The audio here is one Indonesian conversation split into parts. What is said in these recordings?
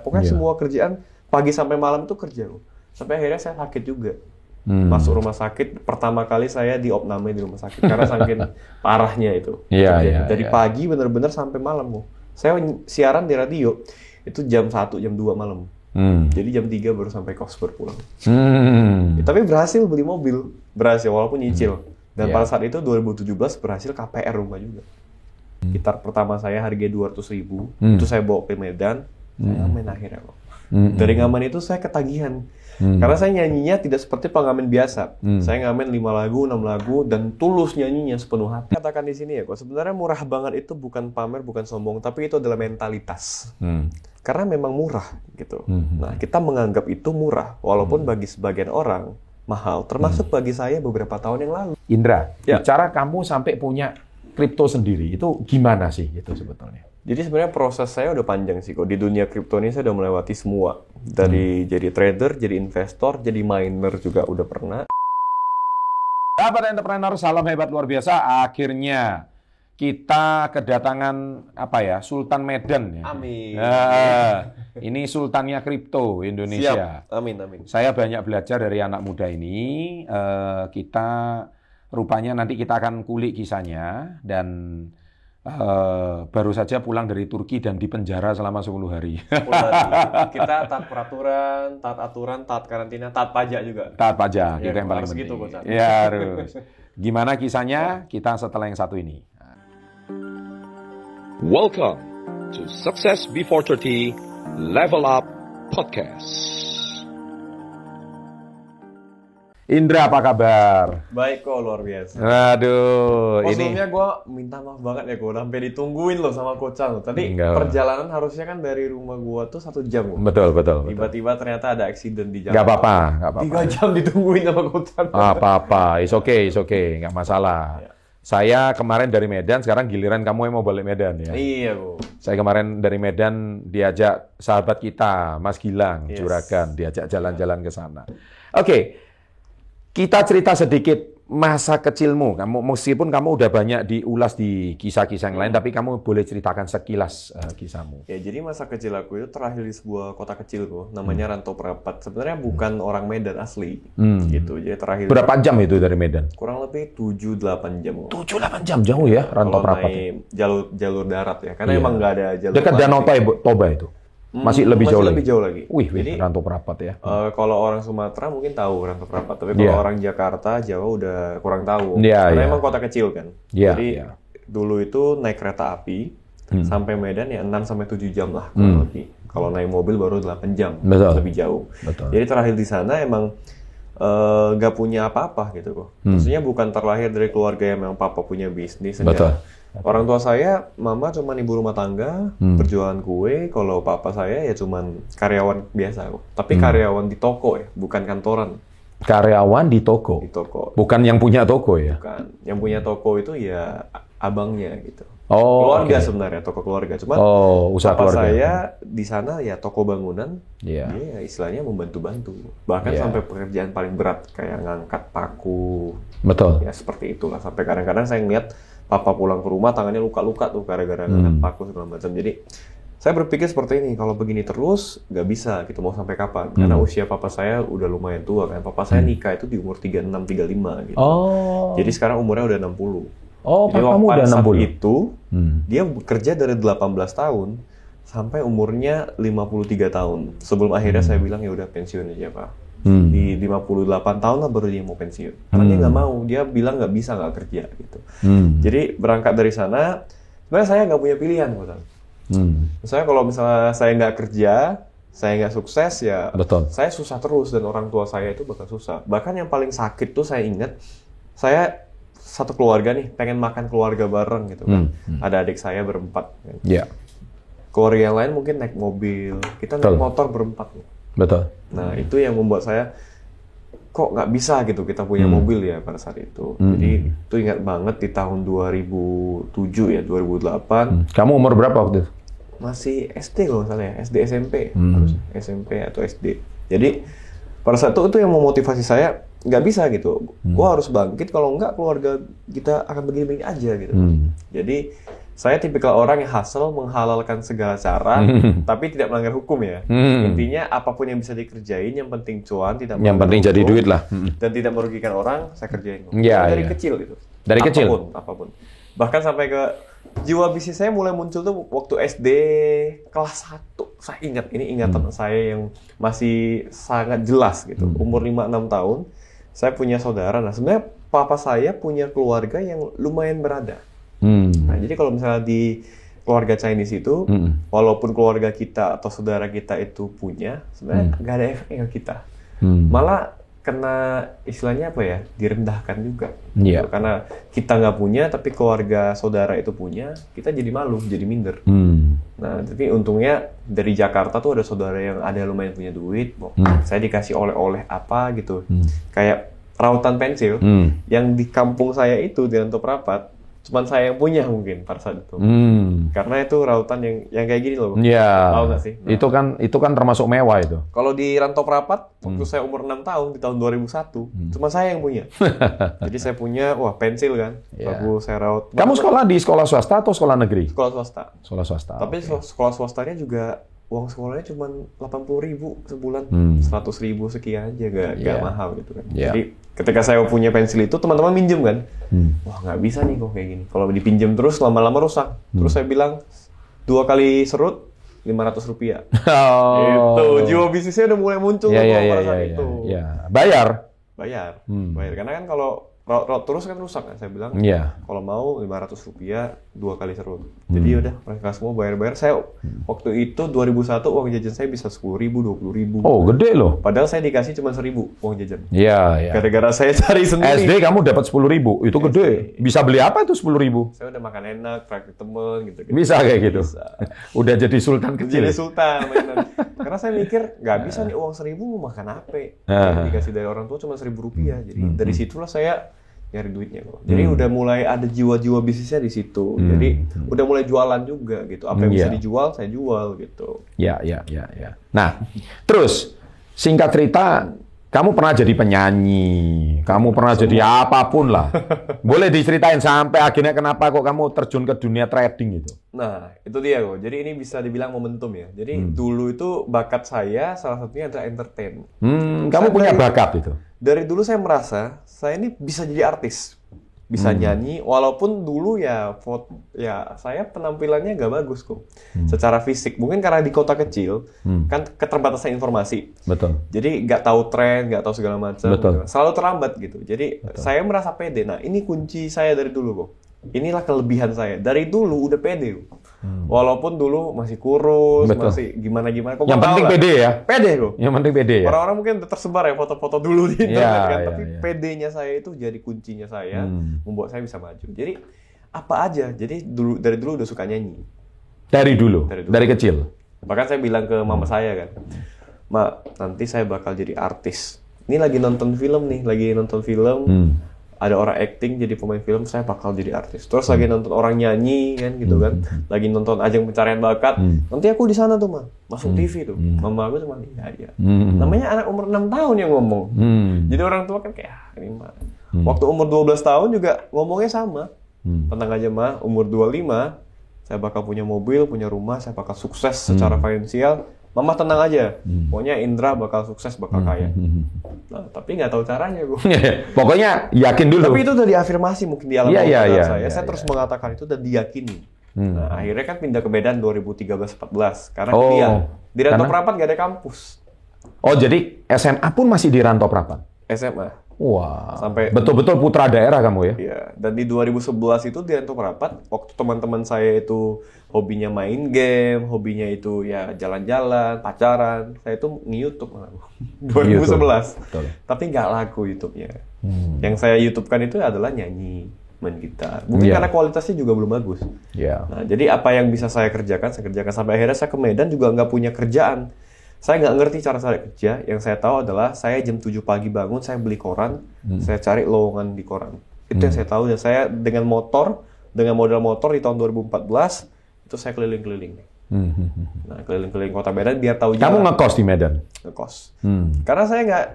Pokoknya Iya. semua kerjaan pagi sampai malam itu kerja. loh. Sampai akhirnya saya sakit juga. Hmm. Masuk rumah sakit, pertama kali saya diopname di rumah sakit karena saking parahnya itu. Iya, Jadi, iya, Dari iya. pagi bener-bener sampai malam. loh. Saya siaran di radio itu jam 1, jam 2 malam. Hmm. Jadi jam 3 baru sampai kos berpulang. Hmm. Ya, tapi berhasil beli mobil, berhasil walaupun nyicil. Dan Iya. pada saat itu 2017 berhasil KPR rumah juga. Gitar pertama saya harga 200 ribu, Hmm. itu saya bawa ke Medan, saya ngamen akhirnya kok. Hmm. Dari ngamen itu saya ketagihan. Hmm. Karena saya nyanyinya tidak seperti pengamen biasa. Hmm. Saya ngamen 5 lagu, 6 lagu, dan tulus nyanyinya sepenuh hati. Katakan di sini ya kok, sebenarnya murah banget itu bukan pamer, bukan sombong, tapi itu adalah mentalitas. Hmm. Karena memang murah gitu. Hmm. Nah, kita menganggap itu murah, walaupun bagi sebagian orang mahal, termasuk bagi saya beberapa tahun yang lalu. Indra, Ya. bicara kamu sampai punya kripto sendiri, itu gimana sih itu sebetulnya? Jadi sebenarnya proses saya udah panjang sih kok. Di dunia kripto ini saya udah melewati semua. Dari jadi trader, jadi investor, jadi miner juga udah pernah. Sahabat entrepreneur, salam hebat luar biasa. Akhirnya kita kedatangan apa ya, Sultan Medan ya. Amin. Nah, ini sultannya kripto Indonesia. Siap. Amin, amin. Saya banyak belajar dari anak muda ini. Eh, kita rupanya nanti kita akan kulik kisahnya dan eh, baru saja pulang dari Turki dan dipenjara selama 10 hari. Kita taat peraturan, taat aturan, taat karantina, taat pajak juga. Taat pajak, Ya, itu yang paling harus penting. gitu, Coach. Ya, harus. Gimana kisahnya? Kita setelah yang satu ini. Welcome to Success Before 30 Level Up Podcast. Indra, apa kabar? Baik kok, luar biasa. Aduh, Oh, ini sebelumnya gue minta maaf banget ya gue sampai ditungguin loh sama Kocan loh. Tadi Enggak. perjalanan harusnya kan dari rumah gue tuh satu jam. loh. betul, betul. Tiba-tiba ternyata ada accident di jalan. Gak apa-apa, gak apa-apa. Tiga jam ditungguin sama Kocan. Apa-apa, it's okay, it's okay, nggak masalah. Ya. Saya kemarin dari Medan, sekarang giliran kamu yang mau balik Medan ya. Iya bu. Saya kemarin dari Medan diajak sahabat kita, Mas Gilang, Yes. Juragan, diajak jalan-jalan ke sana. Oke, kita cerita sedikit masa kecilmu. Kamu meskipun kamu udah banyak diulas di kisah-kisah yang lain, tapi kamu boleh ceritakan sekilas eh, kisahmu. Ya jadi masa kecil aku itu terakhir di sebuah kota kecil kok, namanya Rantau Perapat. Sebenarnya bukan orang Medan asli, Hmm. gitu. Jadi terakhir Berapa jam itu dari Medan? kurang lebih 7-8 jam. kok. 7-8 jam jauh ya, Rantau Perapat. naik jalur jalur darat ya, karena Iya. emang nggak ada jalur. Dekat. Danau Toba itu. Hmm, Masih lebih masih jauh lebih lagi. jauh lagi. Wih, wih, Jadi Rantau Perapat ya. eh, kalau orang Sumatera mungkin tahu Rantau Perapat, tapi kalau Iya. orang Jakarta, Jawa udah kurang tahu. Iya, karena iya. emang kota kecil kan. Iya, Jadi iya. dulu itu naik kereta api sampai Medan ya 6 sampai 7 jam lah Hmm. kurang lebih. Kalau naik mobil baru 8 jam, Betul. lebih jauh. Betul. Jadi terakhir di sana emang eh, nggak punya apa-apa gitu kok. Hmm. Maksudnya bukan terlahir dari keluarga yang memang papa punya bisnis. Betul. Orang tua saya, mama cuma ibu rumah tangga, Hmm. berjualan kue. Kalau papa saya ya cuman karyawan biasa. Tapi Hmm. karyawan di toko ya, bukan kantoran Karyawan di toko. di toko. Bukan yang punya toko ya? Bukan. Yang punya toko itu ya abangnya gitu. Oh, keluarga oke. sebenarnya, toko keluarga. Cuman Oh, usaha papa keluarga. saya di sana ya toko bangunan, Iya. dia ya istilahnya membantu-bantu. Bahkan Iya. sampai pekerjaan paling berat kayak ngangkat paku, Betul. ya seperti itulah. Sampai kadang-kadang saya ngeliat papa pulang ke rumah tangannya luka-luka tuh gara-gara Hmm. paku segala macam. Jadi saya berpikir seperti ini, kalau begini terus nggak bisa gitu mau sampai kapan? Karena Hmm. usia papa saya udah lumayan tua kan. Papa saya nikah itu di umur 36 35 gitu. Oh. Jadi sekarang umurnya udah 60. Oh, Jadi papamu udah saat 60. itu Hmm. dia bekerja dari 18 tahun sampai umurnya 53 tahun. Sebelum akhirnya saya bilang ya udah pensiun aja pak. Hmm. Di 58 tahun lah baru dia mau pensiun. Karena dia nggak mau, dia bilang nggak bisa nggak kerja gitu. Hmm. Jadi berangkat dari sana, sebenarnya saya nggak punya pilihan, Pak. Hmm. Misalnya kalau misalnya saya nggak kerja, saya nggak sukses ya, Betul. saya susah terus dan orang tua saya itu bakal susah. Bahkan yang paling sakit tuh saya ingat, saya satu keluarga nih pengen makan keluarga bareng gitu kan. Hmm, Ada adik saya berempat. Kan. Ya, Keluarga yang lain mungkin naik mobil, kita Betul. naik motor berempat. nih. Betul. Nah itu yang membuat saya kok nggak bisa gitu kita punya Hmm. mobil ya pada saat itu. Hmm. Jadi itu ingat banget di tahun 2007 ya 2008 Hmm. Kamu umur berapa waktu itu? masih SD kalau salah ya SD SMP Hmm. harusnya SMP atau SD. Jadi pada saat itu itu yang memotivasi saya nggak bisa gitu. Hmm. Gua harus bangkit kalau nggak keluarga kita akan begini-begini aja gitu. Hmm. Jadi Saya tipikal orang yang hustle menghalalkan segala cara, tapi tidak melanggar hukum ya. Hmm. Intinya apa pun yang bisa dikerjain, yang penting cuan, tidak Yang penting jadi hukum, duit lah. Hmm. dan tidak merugikan orang, saya kerjain. Iya, dari iya. kecil itu. Dari kecil? apa pun, Apa pun. Bahkan sampai ke jiwa bisnis saya mulai muncul tuh waktu SD kelas 1. Saya ingat, ini ingatan Hmm. saya yang masih sangat jelas gitu. Umur 5-6 tahun, saya punya saudara. Nah, sebenarnya papa saya punya keluarga yang lumayan berada. Hmm. Nah, jadi kalau misalnya di keluarga Chinese itu, Hmm. walaupun keluarga kita atau saudara kita itu punya, sebenarnya nggak ada efeknya ke kita. Hmm. Malah kena istilahnya apa ya, direndahkan juga. Iya. Karena kita nggak punya, tapi keluarga saudara itu punya, kita jadi malu, jadi minder. Hmm. Nah, tapi untungnya dari Jakarta tuh ada saudara yang ada lumayan punya duit, Hmm. saya dikasih oleh-oleh apa gitu, kayak rautan pensil, Hmm. yang di kampung saya itu di Rantau Prapat, cuman saya yang punya mungkin pada saat itu. Hmm. Karena itu rautan yang yang kayak gini loh. Ya. Tahu nggak sih? Nah. Itu kan itu kan termasuk mewah itu. Kalau di Rantau Prapat, waktu Hmm. saya umur 6 tahun, di tahun 2001, cuma saya yang punya. Jadi saya punya, wah pensil kan, Iya. aku saya raut. Kamu sekolah di sekolah swasta atau sekolah negeri? Sekolah swasta. Sekolah swasta. Tapi sek- sekolah swastanya juga, uang sekolahnya cuma 80 ribu sebulan. Hmm. 100 ribu sekian aja, gak, gak Iya. mahal gitu kan. Iya. Jadi ketika saya punya pensil itu, teman-teman minjem kan. Hmm. Wah nggak bisa nih kok kayak gini. Kalau dipinjam terus, lama-lama rusak. Hmm. Terus saya bilang, dua kali serut, 500 rupiah. Oh. Gitu. Jiwa bisnisnya udah mulai muncul Ya tuh ya saat ya, itu. ya. Bayar. Bayar. Hmm. Bayar. Karena kan kalau raut, raut terus kan rusak kan. Saya bilang, Iya. kalau mau 500 rupiah dua kali serut. Hmm. Jadi udah mereka semua bayar-bayar. Saya waktu itu 2001 uang jajan saya bisa 10 ribu, 20 ribu. Oh, gede loh. Padahal saya dikasih cuma 1000 uang jajan. Iya, iya. Gara-gara saya cari sendiri. SD kamu dapat sepuluh ribu, itu gede. Bisa beli apa itu sepuluh ribu? Saya udah makan enak, praktik temen gitu. Bisa kayak gitu. Bisa. Udah jadi sultan kecil. Jadi sultan mainan. Karena saya mikir nggak bisa nih uang seribu mau makan apa? Ah. Yang dikasih dari orang tua cuma seribu rupiah. Jadi Hmm. dari situlah saya nyari duitnya kok. Jadi udah mulai ada jiwa-jiwa bisnisnya di situ. Jadi udah mulai jualan juga gitu. Apa yang Hmm, bisa iya. dijual saya jual gitu. Ya, ya, ya, ya. Nah, terus singkat cerita, kamu pernah jadi penyanyi, kamu pernah jadi apa pun lah. Boleh diceritain sampai akhirnya kenapa kok kamu terjun ke dunia trading itu? Nah, itu dia kok. Jadi ini bisa dibilang momentum ya. Jadi Hmm. dulu itu bakat saya salah satunya adalah entertain. Hmm, kamu Saya punya dari- bakat itu. Dari dulu saya merasa saya ini bisa jadi artis. Bisa Hmm. nyanyi walaupun dulu ya foto ya saya penampilannya nggak bagus kok. Secara fisik. Mungkin karena di kota kecil Hmm. kan keterbatasan informasi. Betul. Jadi nggak tahu tren, nggak tahu segala macam. Betul. Selalu terlambat gitu. Jadi saya merasa pede. Nah ini kunci saya dari dulu kok. Inilah kelebihan saya. Dari dulu udah pede. kok. Walaupun dulu masih kurus, Hmm. Betul. masih gimana-gimana. Kok Yang penting lah. pede ya. Pede kok. Yang penting pede ya. Orang-orang mungkin tersebar ya foto-foto dulu di internet Iya, kan, iya, tapi iya. PD-nya saya itu jadi kuncinya saya, Hmm. membuat saya bisa maju. Jadi apa aja, jadi dulu dari dulu udah suka nyanyi. Dari dulu, Dari dari, dulu. kecil. Bahkan saya bilang ke mama saya kan, Ma, nanti saya bakal jadi artis. Ini lagi nonton film nih, lagi nonton film, Hmm. Ada orang acting jadi pemain film, saya bakal jadi artis. Terus lagi nonton orang nyanyi kan gitu kan, lagi nonton ajang pencarian bakat, Hmm. nanti aku di sana tuh mah, masuk TV tuh. Mama aku cuma iya iya. Hmm. Namanya anak umur 6 tahun yang ngomong. Hmm. Jadi orang tua kan kayak, ah, ini mah. Waktu umur 12 tahun juga ngomongnya sama. Hmm. Tenang aja mah, umur 25, saya bakal punya mobil, punya rumah, saya bakal sukses secara Hmm. finansial. Mama tenang aja, pokoknya Indra bakal sukses, bakal kaya. Hmm. Nah, tapi nggak tahu caranya gue. Pokoknya yakin dulu. tapi itu udah diafirmasi mungkin di alam Iya, iya, sadar iya, saya. iya, saya iya. terus mengatakan itu dan diyakini. Hmm. Nah, akhirnya kan pindah ke Medan 2013-14 karena Oh, kuliah. Di Rantau karena- Prapat nggak ada kampus. Oh, jadi SMA pun masih di Rantau Prapat. SMA. Wah. Sampai- betul-betul putra daerah kamu ya. Iya, dan di 2011 itu di Rantau Prapat, waktu teman-teman saya itu hobinya main game, hobinya itu ya jalan-jalan, pacaran, saya itu nge-youtube malah. 2011. Betul. Tapi nggak laku YouTube-nya. Yang saya YouTube-kan itu adalah nyanyi, main gitar. Mungkin Iya. karena kualitasnya juga belum bagus. Ya. Nah, jadi apa yang bisa saya kerjakan, saya kerjakan. Sampai akhirnya saya ke Medan juga nggak punya kerjaan. Saya nggak ngerti cara saya kerja. Yang saya tahu adalah saya jam 7 pagi bangun, saya beli koran, saya cari lowongan di koran. Itu yang saya tahu. Dan saya dengan motor, dengan modal motor di tahun 2014, itu saya keliling-keliling. Hmm, hmm, hmm. Nah, keliling-keliling kota Medan biar tahu Kamu jalan. ngekos di Medan. ngekos. Hmm. Karena saya nggak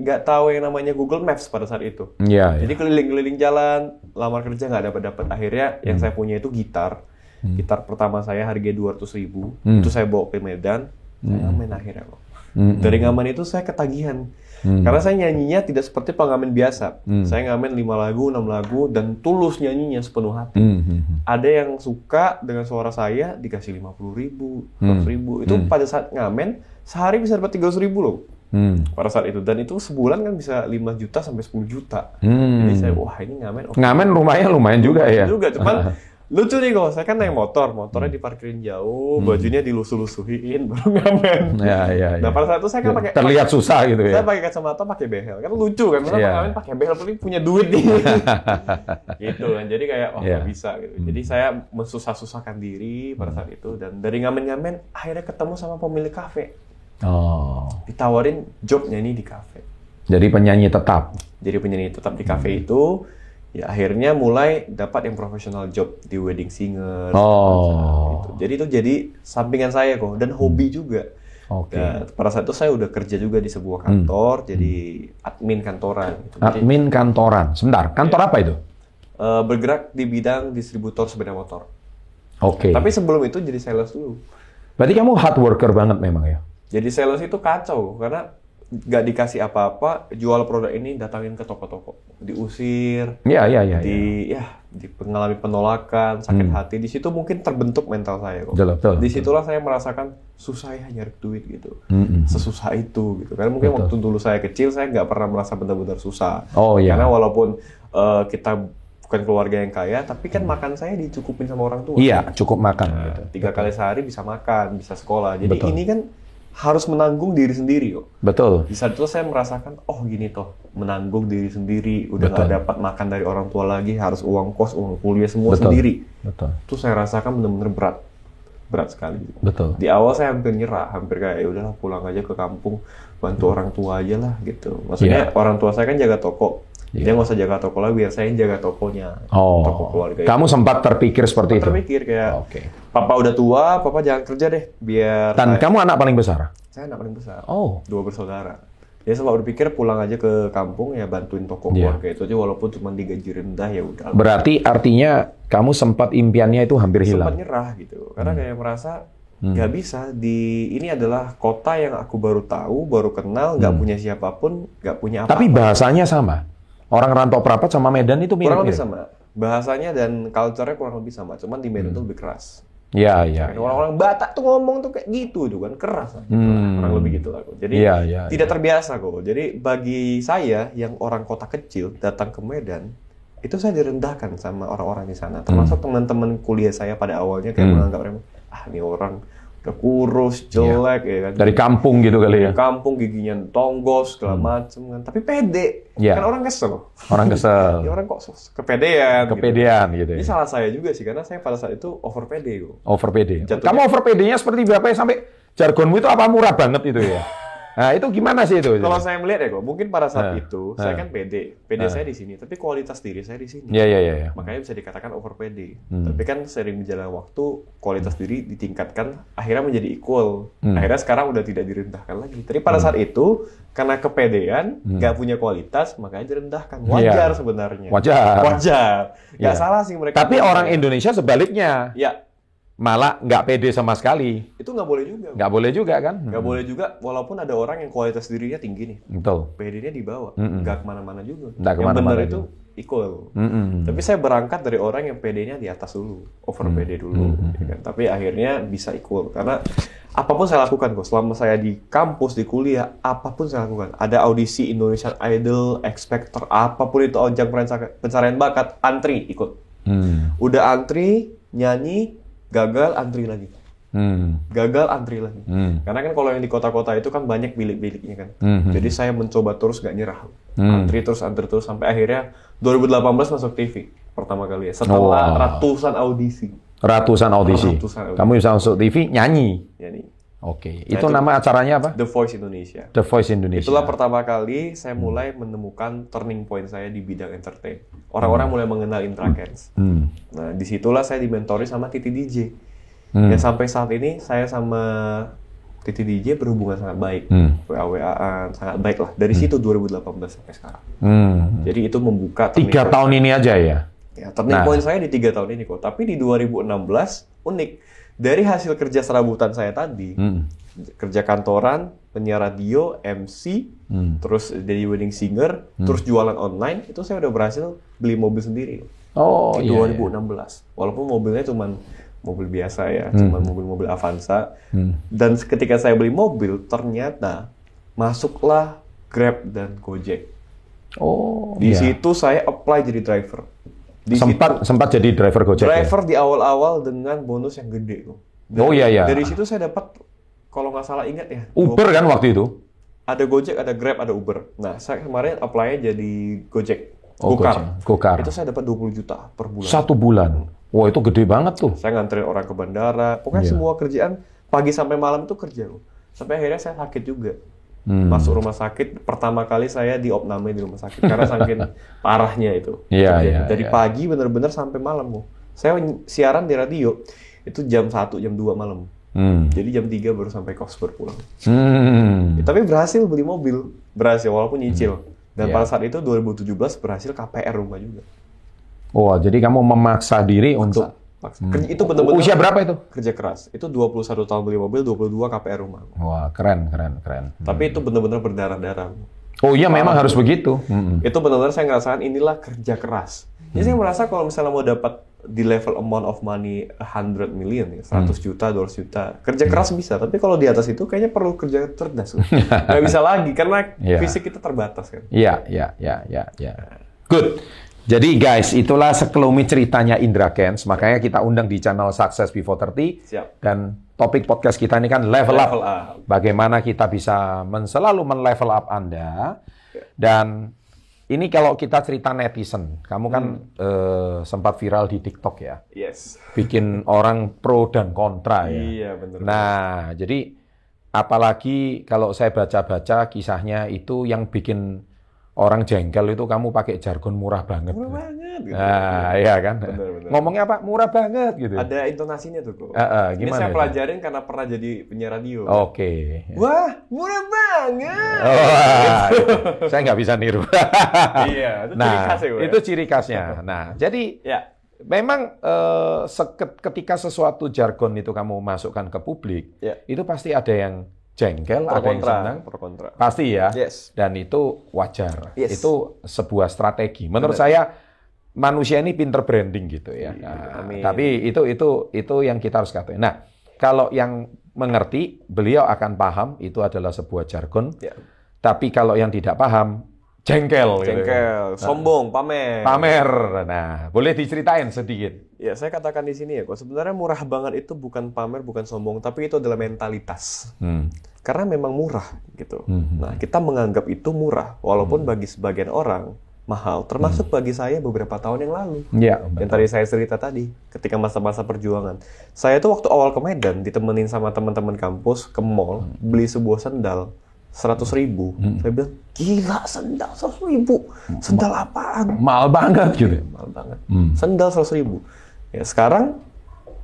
nggak tahu yang namanya Google Maps pada saat itu. Iya, iya. Jadi keliling-keliling jalan, lamar kerja nggak dapat dapat. Akhirnya yang Hmm. saya punya itu gitar. Gitar pertama saya harga 200 ribu, Hmm. itu saya bawa ke Medan, saya ngamen akhirnya kok. Hmm. Dari ngamen itu saya ketagihan. Karena saya nyanyinya tidak seperti pengamen biasa. Hmm. Saya ngamen 5 lagu, 6 lagu, dan tulus nyanyinya sepenuh hati. Hmm, hmm, hmm. Ada yang suka dengan suara saya, dikasih 50 ribu, 100 ribu. Itu pada saat ngamen, sehari bisa dapat 300 ribu loh. Hmm. Pada saat itu. Dan itu sebulan kan bisa 5 juta sampai 10 juta. Hmm. Jadi saya, wah ini ngamen oke Ngamen rumahnya lumayan juga ya. juga cuman lucu nih kok saya kan naik motor motornya diparkirin jauh bajunya dilusuh-lusuhin baru ngamen Ya, ya, ya. nah pada saat itu saya kan pakai Terlihat susah gitu saya ya. pakai kacamata pakai behel kan lucu kan karena Iya. ngamen pakai behel paling punya duit nih gitu kan jadi kayak Iya. nggak bisa gitu jadi saya mensusah-susahkan diri pada saat itu dan dari ngamen-ngamen akhirnya ketemu sama pemilik kafe Oh. ditawarin job nyanyi di kafe Jadi penyanyi tetap. jadi penyanyi tetap di kafe itu ya akhirnya mulai dapat yang profesional job di wedding singer Oh. gitu. jadi itu jadi sampingan saya kok dan hobi juga Oke. Dan pada saat itu saya udah kerja juga di sebuah kantor jadi admin kantoran gitu. Jadi, Admin kantoran. Sebentar, kantor apa itu? eh, bergerak di bidang distributor sepeda motor Oke. tapi sebelum itu jadi sales dulu Berarti kamu hard worker banget memang ya? jadi sales itu kacau karena nggak dikasih apa-apa jual produk ini datangin ke toko-toko diusir iya, iya. iya. di ya di mengalami penolakan sakit hati di situ mungkin terbentuk mental saya kok Betul, betul. di situlah saya merasakan susah ya nyari duit gitu Mm-mm. sesusah itu gitu karena mungkin Betul. waktu dulu saya kecil saya nggak pernah merasa benar-benar susah Oh iya. karena walaupun eh, kita bukan keluarga yang kaya tapi kan makan saya dicukupin sama orang tua Iya, cukup makan. Nah, gitu. tiga kali sehari bisa makan bisa sekolah jadi Betul. ini kan harus menanggung diri sendiri kok Betul. di saat itu saya merasakan oh gini toh menanggung diri sendiri udah nggak dapat makan dari orang tua lagi harus uang kos uang kuliah semua Betul. sendiri Betul. itu saya rasakan benar-benar berat berat sekali Betul. di awal saya hampir nyerah hampir kayak ya udahlah pulang aja ke kampung bantu orang tua aja lah gitu maksudnya Iya. orang tua saya kan jaga toko Iya. dia nggak usah jaga toko lagi biar saya yang jaga tokonya Oh. toko keluarga Kamu sempat terpikir seperti itu. itu? terpikir kayak Oke. papa udah tua papa jangan kerja deh biar Dan saya, kamu anak paling besar? saya anak paling besar Oh. dua bersaudara. Dia sempat berpikir pulang aja ke kampung ya bantuin toko Iya. keluarga itu aja walaupun cuma digaji rendah ya udah. Berarti artinya kamu sempat impiannya itu hampir Sempat hilang. nyerah gitu. Karena Hmm. kayak merasa nggak bisa di ini adalah kota yang aku baru tahu, baru kenal, nggak punya siapa pun, nggak punya apa. Hmm. Tapi bahasanya sama. Orang rantau perapat sama Medan itu kurang lebih sama. Bahasanya dan culture-nya kurang lebih sama, cuman di Hmm. Medan tuh lebih keras. Iya, iya. Kan Orang-orang Batak tuh ngomong tuh kayak gitu tuh kan keras lah. Hmm. Kurang lebih gitu lah. kok. Jadi Iya, iya. tidak terbiasa kok. Jadi bagi saya yang orang kota kecil datang ke Medan, itu saya direndahkan sama orang-orang di sana. Termasuk teman-teman kuliah saya pada awalnya kayak Hmm. menganggap ah ini orang udah kurus, jelek ya kan. Dari kampung gitu kali ya. kampung giginya tonggos segala macem kan. Tapi pede. Iya. Kan orang kesel. Orang kesel. Ini orang kok sos- kepedean. gitu. Kepedean gitu Ini ya. salah saya juga sih karena saya pada saat itu over pede kok. Over. Jatuhnya- Kamu over PD-nya seperti berapa ya sampai jargonmu itu apa murah banget itu ya? Nah, itu gimana sih itu? Kalau saya melihat ya kok, mungkin pada saat Nah, itu nah. saya kan pede, pede Nah. saya di sini, tapi kualitas diri saya di sini. Iya, iya, iya, iya. Makanya bisa dikatakan over pede. Hmm. Tapi kan sering berjalan waktu, kualitas diri ditingkatkan, akhirnya menjadi equal. Hmm. Akhirnya sekarang udah tidak direndahkan lagi. Tapi pada saat itu, karena kepedean, nggak punya kualitas, makanya direndahkan. Wajar Hmm. Iya. sebenarnya. Wajar. Wajar. Nggak Iya. salah sih mereka. Tapi orang Indonesia sebaliknya. Ya, Malah nggak pede sama sekali. itu nggak boleh juga. Nggak boleh juga kan? Nggak boleh juga, walaupun ada orang yang kualitas dirinya tinggi nih. Betul. PD-nya di bawah, Mm-mm. nggak ke mana-mana juga. Nggak yang ke mana-mana benar juga. itu equal. Mm-mm. Tapi saya berangkat dari orang yang PD-nya di atas dulu, over Hmm. PD dulu, ya kan. Tapi akhirnya bisa equal karena apa pun saya lakukan kok. Selama saya di kampus, di kuliah, apa pun saya lakukan. Ada audisi Indonesian Idol, X Factor, apa pun itu ajang pencarian bakat, antri ikut. Hmm. Udah antri, nyanyi, gagal, antri lagi. Hmm. Gagal, antri lagi. Hmm. Karena kan kalau yang di kota-kota itu kan banyak bilik-biliknya kan. Hmm. Jadi saya mencoba terus gak nyerah. Hmm. Antri terus, antri terus sampai akhirnya 2018 masuk TV pertama kali ya. Setelah Wow. ratusan audisi. Ratusan audisi. Ratusan audisi. Kamu bisa masuk TV nyanyi. Ya nih, Oke. Nah, Itu itu- nama acaranya apa? The Voice Indonesia. The Voice Indonesia. Itulah pertama kali saya mulai menemukan turning point saya di bidang entertain. Orang-orang mulai mengenal Intrakens. Hmm. Nah, di situlah saya dimentori sama Titi DJ. Hmm. Dan sampai saat ini saya sama Titi DJ berhubungan sangat baik. Hmm. WA-WAan sangat baik lah. Dari situ 2018 sampai sekarang. Hmm. Jadi itu membuka Tiga tahun ini aja ya. Ya, turning Nah. point saya di tiga tahun ini kok. Tapi di 2016 unik. Dari hasil kerja serabutan saya tadi, Hmm. kerja kantoran, penyiar radio, MC, Hmm. terus jadi wedding singer, terus jualan online, itu saya udah berhasil beli mobil sendiri Oh, di iya. iya. 2016. Walaupun mobilnya cuman mobil biasa ya, Hmm. cuman mobil-mobil Avanza. Dan ketika saya beli mobil, ternyata masuklah Grab dan Gojek. Oh, Di iya. situ saya apply jadi driver. Di sempat sempat jadi driver situ, Gojek. ya? driver di awal-awal dengan bonus yang gede. loh. Oh, iya, iya. Dari situ saya dapat kalau nggak salah ingat ya. Uber kan waktu itu? Ada Gojek, ada Grab, ada Uber. Nah, saya kemarin apply-nya jadi Gojek. Oh, Gokar. Gokar. Itu saya dapat 20 juta per bulan. Satu bulan. Wah itu gede banget tuh. Saya nganterin orang ke bandara. Pokoknya Iya. semua kerjaan pagi sampai malam itu kerja loh. Sampai akhirnya saya sakit juga. Hmm. Masuk rumah sakit, pertama kali saya diopname di rumah sakit karena saking parahnya itu. Iya, Jadi, iya, Dari iya. pagi bener-bener sampai malam loh. Saya siaran di radio itu jam 1, jam 2 malam. Hmm. Jadi jam 3 baru sampai kos berpulang. Hmm. Ya, tapi berhasil beli mobil, berhasil walaupun nyicil. Dan Iya. pada saat itu 2017 berhasil KPR rumah juga. Oh jadi kamu memaksa diri untuk Paksa. Kerja- Itu bener-bener usia berapa itu? kerja keras. Itu 21 tahun beli mobil, 22 KPR rumah. Wah keren keren keren. Tapi itu bener-bener berdarah-darah. Oh iya memang harus begitu. Hmm. Itu benar-benar saya ngerasain inilah kerja keras. Jadi saya merasa kalau misalnya mau dapat di level amount of money 100 million ya, 100 juta, 200 juta. Kerja keras bisa, tapi kalau di atas itu kayaknya perlu kerja cerdas. Nggak bisa lagi karena Iya. fisik kita terbatas kan. Iya iya iya iya. Ya. Good. Jadi guys itulah sekelumit ceritanya Indra Kens. Makanya kita undang di channel Success Before 30. Siap. Dan topik podcast kita ini kan level, up. Level up. Bagaimana kita bisa men selalu men-level up Anda. Dan ini kalau kita cerita netizen, kamu kan eh, sempat viral di TikTok ya. Yes. Bikin orang pro dan kontra ya. Iya benar. Nah, jadi apalagi kalau saya baca-baca kisahnya itu yang bikin orang jengkel itu kamu pakai jargon murah banget. Murah banget. Gitu. Nah, iya kan? Benar, benar. Ngomongnya apa? Murah banget gitu. Ada intonasinya tuh kok. Eh, Ini gimana saya itu? pelajarin karena pernah jadi penyiar radio. Oke. Wah, murah banget. Oh, wah, itu. saya nggak bisa niru. iya, itu ciri nah, khas ya, Bu, ya? itu ciri khasnya. Nah, jadi Ya. memang eh, ketika sesuatu jargon itu kamu masukkan ke publik, Ya. itu pasti ada yang jengkel, Pro ada yang kontra, senang. pro kontra. Pasti ya. Yes. Dan itu wajar. Yes. Itu sebuah strategi. Menurut saya manusia ini pinter branding gitu ya. Nah, amin. tapi itu itu itu yang kita harus katakan. Nah, kalau yang mengerti, beliau akan paham itu adalah sebuah jargon. Ya. Tapi kalau yang tidak paham, jengkel. gitu. Jengkel, sombong, pamer. Pamer. Nah, boleh diceritain sedikit. Ya, saya katakan di sini ya, kok sebenarnya murah banget itu bukan pamer, bukan sombong, tapi itu adalah mentalitas. Hmm. Karena memang murah gitu. Hmm. Nah, kita menganggap itu murah, walaupun bagi sebagian orang mahal, termasuk bagi saya beberapa tahun yang lalu. Ya, Yang tadi saya cerita tadi, ketika masa-masa perjuangan. Saya tuh waktu awal ke Medan, ditemenin sama teman-teman kampus ke mall, beli sebuah sendal, 100 ribu. Saya bilang, gila sendal 100 ribu. Sendal apaan? mahal banget gitu. Mahal banget. Hmm. Sendal 100 ribu. Ya sekarang,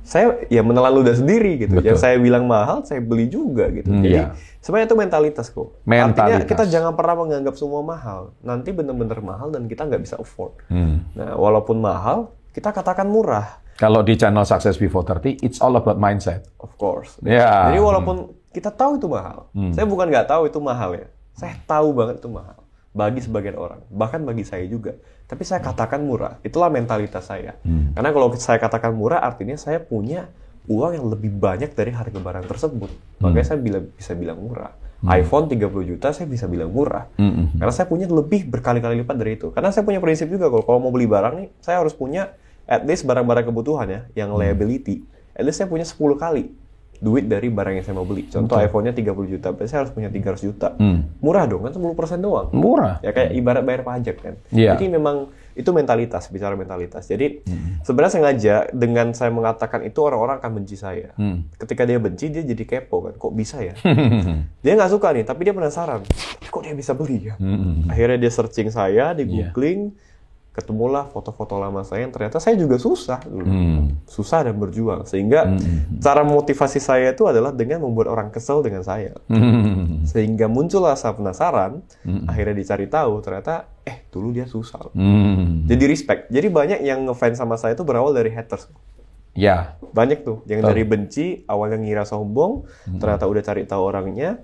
saya ya menelan ludah sendiri gitu. Betul. Yang saya bilang mahal, saya beli juga gitu. Hmm, Jadi iya. sebenarnya itu mentalitas kok. Mentalitas. Artinya kita jangan pernah menganggap semua mahal. Nanti bener-bener mahal dan kita nggak bisa afford. Hmm. Nah, walaupun mahal, kita katakan murah, Kalau di channel Success Before 30, it's all about mindset. of course. Ya. Jadi walaupun kita tahu itu mahal, saya bukan nggak tahu itu mahal ya. Saya tahu banget itu mahal bagi sebagian orang, bahkan bagi saya juga. Tapi saya katakan murah. Itulah mentalitas saya. Karena kalau saya katakan murah, artinya saya punya uang yang lebih banyak dari harga barang tersebut. Makanya saya bilang, bisa bilang murah. iPhone 30 juta saya bisa bilang murah. Hmm. Karena saya punya lebih berkali-kali lipat dari itu. Karena saya punya prinsip juga kalau kalau mau beli barang nih, saya harus punya at least barang-barang kebutuhan ya, yang liability. At least saya punya 10 kali duit dari barang yang saya mau beli. Contoh iPhone-nya 30 juta, berarti saya harus punya 300 juta. Hmm. Murah dong, kan 10% doang. Murah. Ya kayak ibarat bayar pajak kan. Iya. Jadi memang itu mentalitas, bicara mentalitas. Jadi Hmm. sebenarnya sengaja dengan saya mengatakan itu orang-orang akan benci saya. Hmm. Ketika dia benci, dia jadi kepo kan. Kok bisa ya? dia nggak suka nih, tapi dia penasaran. Kok dia bisa beli ya? Hmm. Akhirnya dia searching saya, di Iya. googling, ketemulah foto-foto lama saya yang ternyata saya juga susah dulu. Hmm. Susah dan berjuang. Sehingga cara motivasi saya itu adalah dengan membuat orang kesel dengan saya. Hmm. Sehingga muncul rasa penasaran, akhirnya dicari tahu, ternyata eh dulu dia susah. Hmm. Jadi respect. Jadi banyak yang ngefans sama saya itu berawal dari haters. Ya, Banyak tuh yang dari benci, awalnya ngira sombong, ternyata udah cari tahu orangnya,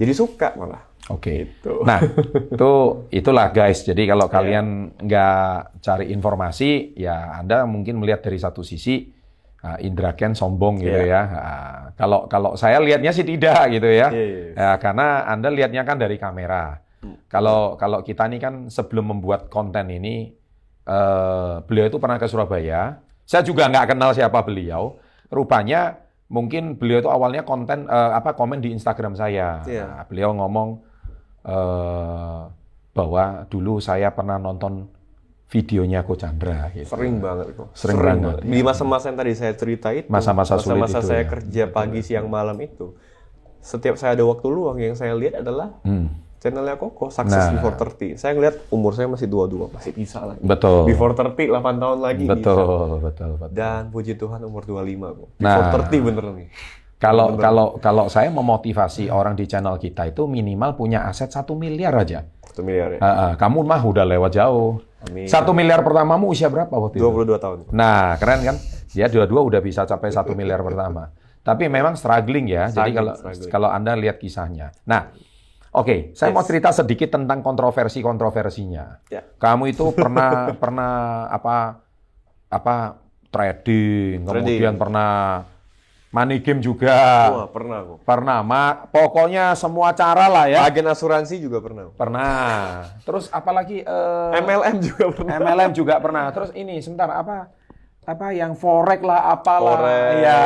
jadi suka malah. Oke. Gitu. Nah, itu itulah guys. Jadi kalau kalian nggak cari informasi, ya Anda mungkin melihat dari satu sisi ah, Indra Ken sombong gitu Iya. ya. Ah, kalau kalau saya lihatnya sih tidak gitu ya. Iya, iya. Ya, karena Anda lihatnya kan dari kamera. Kalau kalau kita ini kan sebelum membuat konten ini, eh, beliau itu pernah ke Surabaya. Saya juga nggak kenal siapa beliau. Rupanya mungkin beliau itu awalnya konten eh, apa komen di Instagram saya. Iya. Nah, beliau ngomong eh, bahwa dulu saya pernah nonton videonya Ko Chandra. Gitu. Sering banget kok. Sering banget, Di masa-masa yang tadi saya cerita itu, Masa-masa sulit masa-masa itu saya ya. kerja pagi, siang, malam itu, setiap saya ada waktu luang yang saya lihat adalah Hmm, channelnya Koko, Success Nah. Before 30. Saya ngeliat umur saya masih 22, masih bisa lah. betul. Before 30, 8 tahun lagi bisa. betul, betul, betul. Dan puji Tuhan umur 25 kok. Nah. Before 30 bener nih. Kalau kalau kalau saya memotivasi orang di channel kita itu minimal punya aset satu miliar aja. 1 miliar ya. Ah, ah, kamu mah udah lewat jauh. Satu miliar pertamamu usia berapa waktu itu? 22 tahun. Nah, keren kan? Dia dua-dua udah bisa capai satu miliar pertama. Tapi memang struggling ya. Jadi Struggling, kalau struggling. kalau anda lihat kisahnya. Nah, oke, saya Yes. mau cerita sedikit tentang kontroversi-kontroversinya. Ya. Kamu itu pernah pernah apa apa trading, kemudian pernah money game juga. Wah, pernah kok. Pernah, ma pokoknya semua cara lah ya. Agen asuransi juga pernah. Pernah. Terus apalagi eh, MLM juga pernah. MLM juga pernah. Terus ini sebentar apa apa yang forex lah apalah Forex, ya.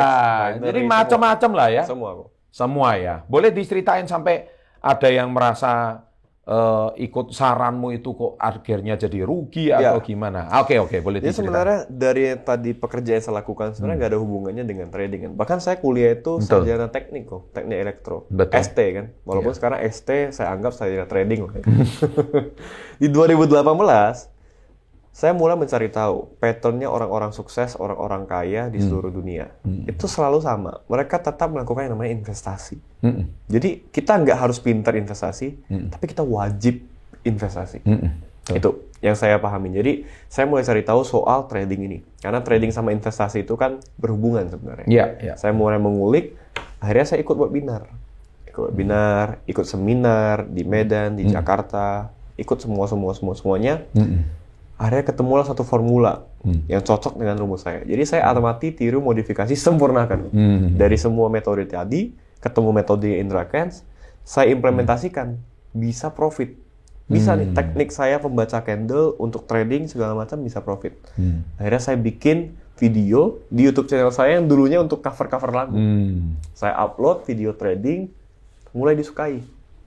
binary, Jadi macam-macam lah ya. Semua kok. Semua ya. Boleh diceritain sampai ada yang merasa eh, ikut saranmu itu kok akhirnya jadi rugi atau Ya. gimana? Oke oke boleh Jadi diceritain. sebenarnya dari tadi pekerjaan yang saya lakukan sebenarnya nggak ada hubungannya dengan trading kan. Bahkan saya kuliah itu Hmm. Betul. sarjana teknik kok, teknik elektro. Betul. ST kan. Walaupun sekarang ST saya anggap sarjana trading lah. ya. Di 2018 saya mulai mencari tahu patternnya orang-orang sukses, orang-orang kaya Hmm. di seluruh dunia. Itu selalu sama. Mereka tetap melakukan yang namanya investasi. Mm-mm. Jadi kita nggak harus pintar investasi, Hmm. tapi kita wajib investasi. Mm-mm. Itu yang saya pahami. Jadi saya mulai cari tahu soal trading ini. Karena trading sama investasi itu kan berhubungan sebenarnya. Iya iya. Saya mulai mengulik, akhirnya saya ikut webinar. Ikut webinar, ikut seminar di Medan, Hmm. di Jakarta, ikut semua semua semua semuanya. Mm-mm. Akhirnya ketemulah satu formula Hmm. yang cocok dengan rumus saya. Jadi saya amati, tiru, modifikasi, sempurnakan. Hmm. Dari semua metode tadi, ketemu metode Indra Kens, saya implementasikan, bisa profit. Bisa nih, teknik saya pembaca candle untuk trading segala macam bisa profit. Hmm. Akhirnya saya bikin video di YouTube channel saya yang dulunya untuk cover-cover lagu. Hmm. Saya upload video trading, mulai disukai.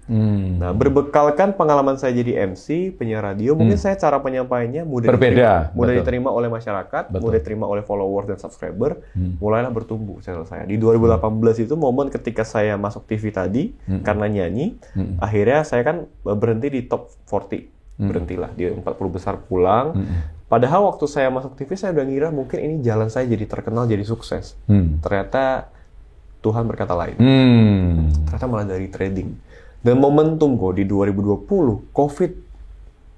Hmm. Nah, berbekalkan pengalaman saya jadi MC, penyiar radio, mungkin saya cara penyampaiannya mudah Berbeda, diterima, mudah betul. diterima oleh masyarakat, Betul. mudah diterima oleh followers dan subscriber, Hmm. mulailah bertumbuh channel saya. Di 2018 itu momen ketika saya masuk TV tadi Hmm. karena nyanyi, akhirnya saya kan berhenti di top 40. Berhentilah di 40 besar pulang. Hmm. Padahal waktu saya masuk TV saya udah ngira mungkin ini jalan saya jadi terkenal, jadi sukses. Hmm. Ternyata Tuhan berkata lain Hmm. ternyata malah dari trading. Dan momentum kok di 2020, COVID.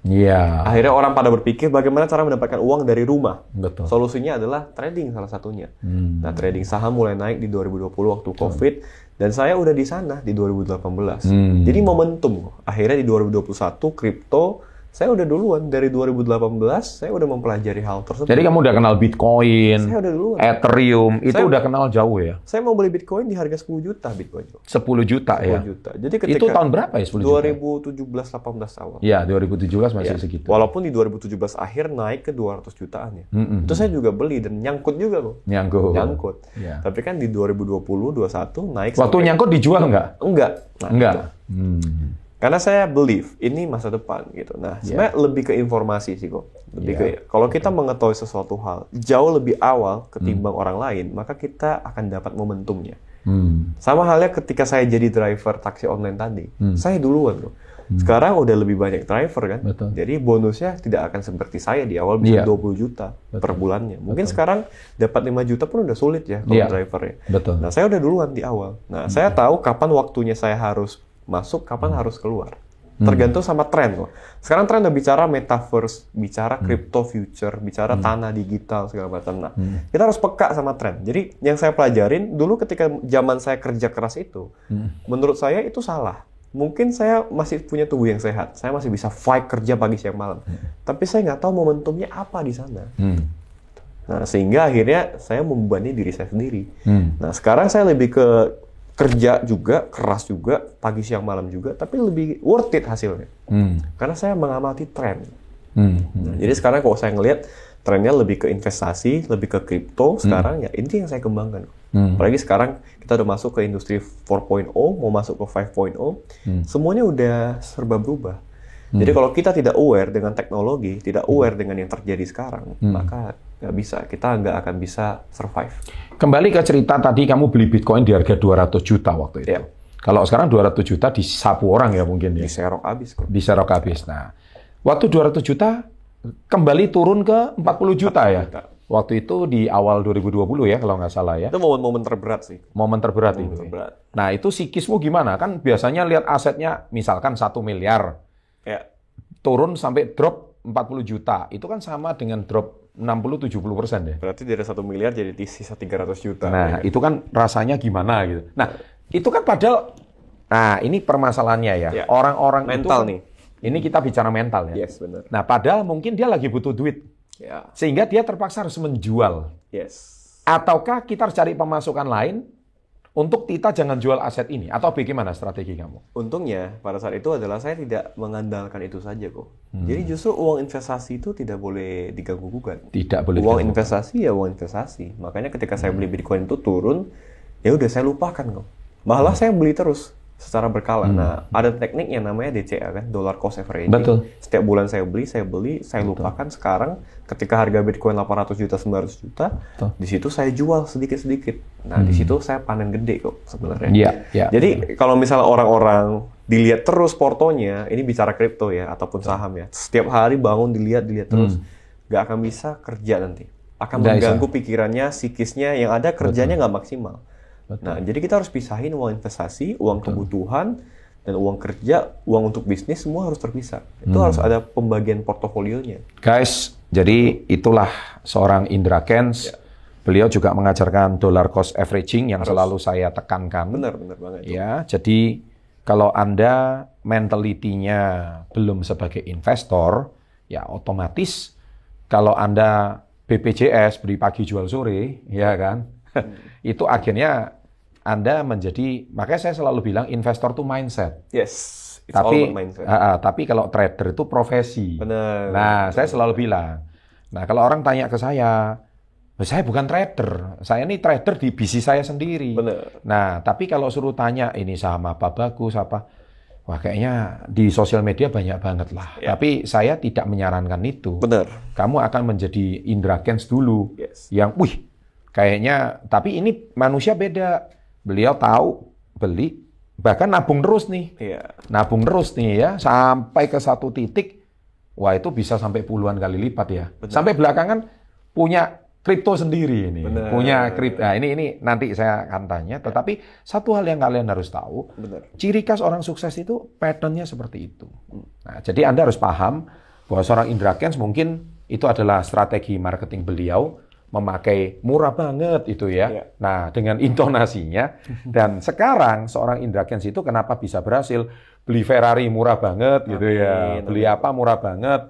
Iya. Akhirnya orang pada berpikir bagaimana cara mendapatkan uang dari rumah. Betul. Solusinya adalah trading salah satunya. Hmm. Nah, trading saham mulai naik di 2020 waktu COVID. Dan saya udah di sana di 2018. Hmm. Jadi momentum. kok. Akhirnya di 2021, kripto, saya udah duluan. Dari 2018, saya udah mempelajari hal tersebut. Jadi kamu udah kenal Bitcoin, saya udah duluan. Ethereum, itu Saya- udah kenal jauh ya? Saya mau beli Bitcoin di harga 10 juta Bitcoin. 10 juta 10 ya? juta. Jadi ketika Itu tahun berapa ya 10 juta? 2017-18 awal. Ya, 2017 masih Ya. segitu. Walaupun di 2017 akhir naik ke 200 jutaan ya. Mm-mm. Itu saya juga beli dan nyangkut juga kok. Nyangkut. Nyangkut. Ya. Tapi kan di 2020 21 naik Waktu nyangkut dijual nggak? enggak. Nah, Enggak. Hmm. Karena saya believe ini masa depan gitu. Nah, sebenarnya lebih ke informasi sih kok. Lebih Ya. ke kalau kita mengetahui sesuatu hal jauh lebih awal ketimbang Hmm. orang lain, maka kita akan dapat momentumnya. Hmm. Sama halnya ketika saya jadi driver taksi online tadi, Hmm. saya duluan loh. Sekarang udah lebih banyak driver kan, Betul. jadi bonusnya tidak akan seperti saya di awal bisa Iya. 20 juta per bulannya. Mungkin sekarang dapat 5 juta pun udah sulit ya kalau Iya. driver ya. Betul. Nah saya udah duluan di awal. Nah saya tahu kapan waktunya saya harus masuk, kapan harus keluar. Tergantung sama tren loh. Sekarang tren udah bicara metaverse, bicara crypto future, bicara tanah digital segala macam. Nah, kita harus peka sama tren. Jadi yang saya pelajarin dulu ketika zaman saya kerja keras itu, menurut saya itu salah. Mungkin saya masih punya tubuh yang sehat, saya masih bisa fight kerja pagi siang malam. Tapi saya nggak tahu momentumnya apa di sana. Hmm. Nah, sehingga akhirnya saya membebani diri saya sendiri. Hmm. Nah, sekarang saya lebih ke kerja juga, keras juga, pagi siang malam juga, tapi lebih worth it hasilnya. Hmm. Karena saya mengamati tren. Hmm. Nah, jadi sekarang kalau saya ngelihat trennya lebih ke investasi, lebih ke kripto sekarang ya ini yang saya kembangkan. Hmm. Apalagi sekarang kita udah masuk ke industri 4.0, mau masuk ke 5.0, semuanya udah serba berubah. Jadi kalau kita tidak aware dengan teknologi, tidak aware dengan yang terjadi sekarang, maka nggak bisa, kita nggak akan bisa survive. Kembali ke cerita tadi kamu beli Bitcoin di harga 200 juta waktu itu. Iya. Kalau sekarang 200 juta disapu orang ya mungkin ya. Diserok habis kok. Diserok habis. Nah, waktu 200 juta kembali turun ke 40 juta ya. juta. Waktu itu di awal 2020 ya kalau nggak salah ya. Itu momen-momen terberat sih. Momen terberat Momen itu. terberat. Nah, itu psikismu gimana? Kan biasanya lihat asetnya misalkan 1 miliar, Ya, turun sampai drop 40 juta. Itu kan sama dengan drop 60-70 persen ya. berarti dari satu miliar jadi di sisa 300 juta. Nah, itu kan rasanya gimana gitu. Nah, itu kan padahal nah, ini permasalahannya ya. Ya. Orang-orang itu Mental kan- nih. Ini kita bicara mental ya. Yes, benar. Nah, padahal mungkin dia lagi butuh duit Ya, sehingga dia terpaksa harus menjual. yes. Ataukah kita harus cari pemasukan lain untuk kita jangan jual aset ini atau bagaimana strategi kamu? Untungnya pada saat itu adalah saya tidak mengandalkan itu saja kok. Hmm. Jadi justru uang investasi itu tidak boleh diganggu gugat. Tidak boleh Uang diganggu. investasi ya uang investasi. Makanya ketika saya beli Bitcoin itu turun, ya udah saya lupakan kok. Malah saya beli terus secara berkala. Nah, ada teknik yang namanya DCA kan, dollar cost averaging. Betul. Setiap bulan saya beli, saya beli, saya lupakan sekarang ketika harga Bitcoin 800 juta, 900 juta, di situ saya jual sedikit-sedikit. Nah, di situ saya panen gede kok sebenarnya. Iya, iya. Jadi kalau misalnya orang-orang dilihat terus portonya, ini bicara kripto ya ataupun saham ya. Setiap hari bangun dilihat dilihat terus, nggak akan bisa kerja nanti. Akan mengganggu pikirannya, psikisnya yang ada kerjanya nggak maksimal. Nah, jadi kita harus pisahin uang investasi, uang kebutuhan, dan uang kerja, uang untuk bisnis semua harus terpisah. Itu harus ada pembagian portofolionya. Guys, jadi itulah seorang Indra Kens. Beliau juga mengajarkan dollar cost averaging yang selalu saya tekankan. Benar, benar banget. itu. Ya, jadi kalau Anda mentalitinya belum sebagai investor, ya otomatis kalau Anda BPJS beri pagi jual sore, ya kan? itu akhirnya Anda menjadi makanya saya selalu bilang investor itu mindset. Yes, it's all tapi about mindset. ah, ah, tapi kalau trader itu profesi. Benar. Nah, saya selalu bilang. Nah, kalau orang tanya ke saya, "Loh, saya bukan trader. Saya ini trader di bisnis saya sendiri. Benar. Nah, tapi kalau suruh tanya ini sama apa bagus apa, wah kayaknya di sosial media banyak banget lah. Ya. Tapi saya tidak menyarankan itu. Benar. Kamu akan menjadi Indra Kens dulu, Yes. yang, wih, kayaknya. Tapi ini manusia beda. Beliau tahu beli, bahkan nabung terus nih. Iya. nabung terus nih ya sampai ke satu titik wah itu bisa sampai puluhan kali lipat ya. Sampai belakangan punya kripto sendiri ini. Benar. punya kripto. Nah, ini ini nanti saya akan tanya. Tetapi satu hal yang kalian harus tahu Benar. ciri khas orang sukses itu patternnya seperti itu. Nah jadi anda harus paham bahwa seorang Indra Kens mungkin itu adalah strategi marketing beliau memakai murah banget itu ya. Iya. Nah, dengan intonasinya dan sekarang seorang Indra Kens itu kenapa bisa berhasil beli Ferrari murah banget gitu ya. Amin, Beli apa murah banget.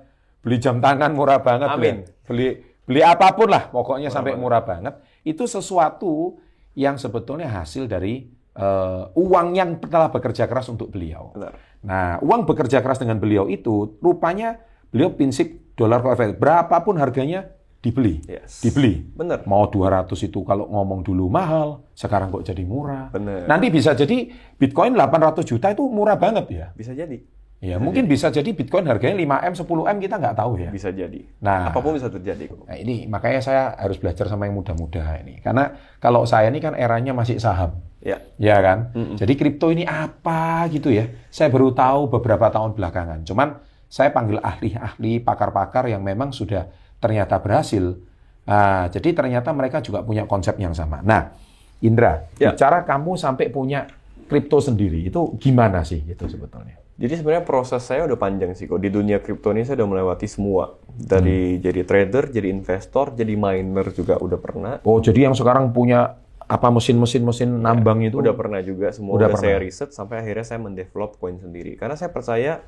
Beli jam tangan murah banget. Amin. Beli beli apa pun lah pokoknya sampai murah banget. Itu sesuatu yang sebetulnya hasil dari eh, uang yang telah bekerja keras untuk beliau. Benar. Nah, uang bekerja keras dengan beliau itu rupanya beliau prinsip dolar averaging. Berapapun harganya dibeli. Yes. Dibeli. Benar. Mau 200 itu kalau ngomong dulu mahal, sekarang kok jadi murah. Benar. Nanti bisa jadi Bitcoin 800 juta itu murah banget ya. Bisa jadi. Ya, mungkin bisa jadi Bitcoin harganya 5M, 10M kita nggak tahu ya. Bisa jadi. Nah. apa pun bisa terjadi kok. Nah, ini makanya saya harus belajar sama yang muda-muda ini. Karena kalau saya ini kan eranya masih saham. Ya. Ya kan? Jadi kripto ini apa gitu ya. Saya baru tahu beberapa tahun belakangan. Cuman saya panggil ahli-ahli, pakar-pakar yang memang sudah ternyata berhasil. Nah, jadi ternyata mereka juga punya konsep yang sama. Nah, Indra, Ya. bicara kamu sampai punya kripto sendiri, itu gimana sih itu sebetulnya? Jadi sebenarnya proses saya udah panjang sih kok. Di dunia kripto ini saya udah melewati semua. Dari jadi trader, jadi investor, jadi miner juga udah pernah. Oh, jadi yang sekarang punya apa mesin-mesin mesin nambang itu Udah pernah juga semua Udah udah, saya pernah. riset sampai akhirnya saya mendevelop koin sendiri. Karena saya percaya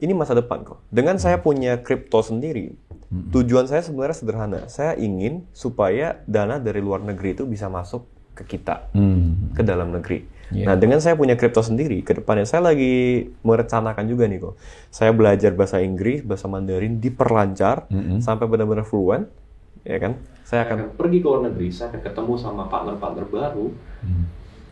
ini masa depan kok. Dengan saya punya kripto sendiri, tujuan saya sebenarnya sederhana. Saya ingin supaya dana dari luar negeri itu bisa masuk ke kita, Hmm. ke dalam negeri. Iya. Nah, dengan saya punya kripto sendiri, ke depannya saya lagi merencanakan juga nih kok. Saya belajar bahasa Inggris, bahasa Mandarin diperlancar sampai benar-benar fluent, ya kan? Saya akan pergi ke luar negeri, saya akan ketemu sama partner-partner baru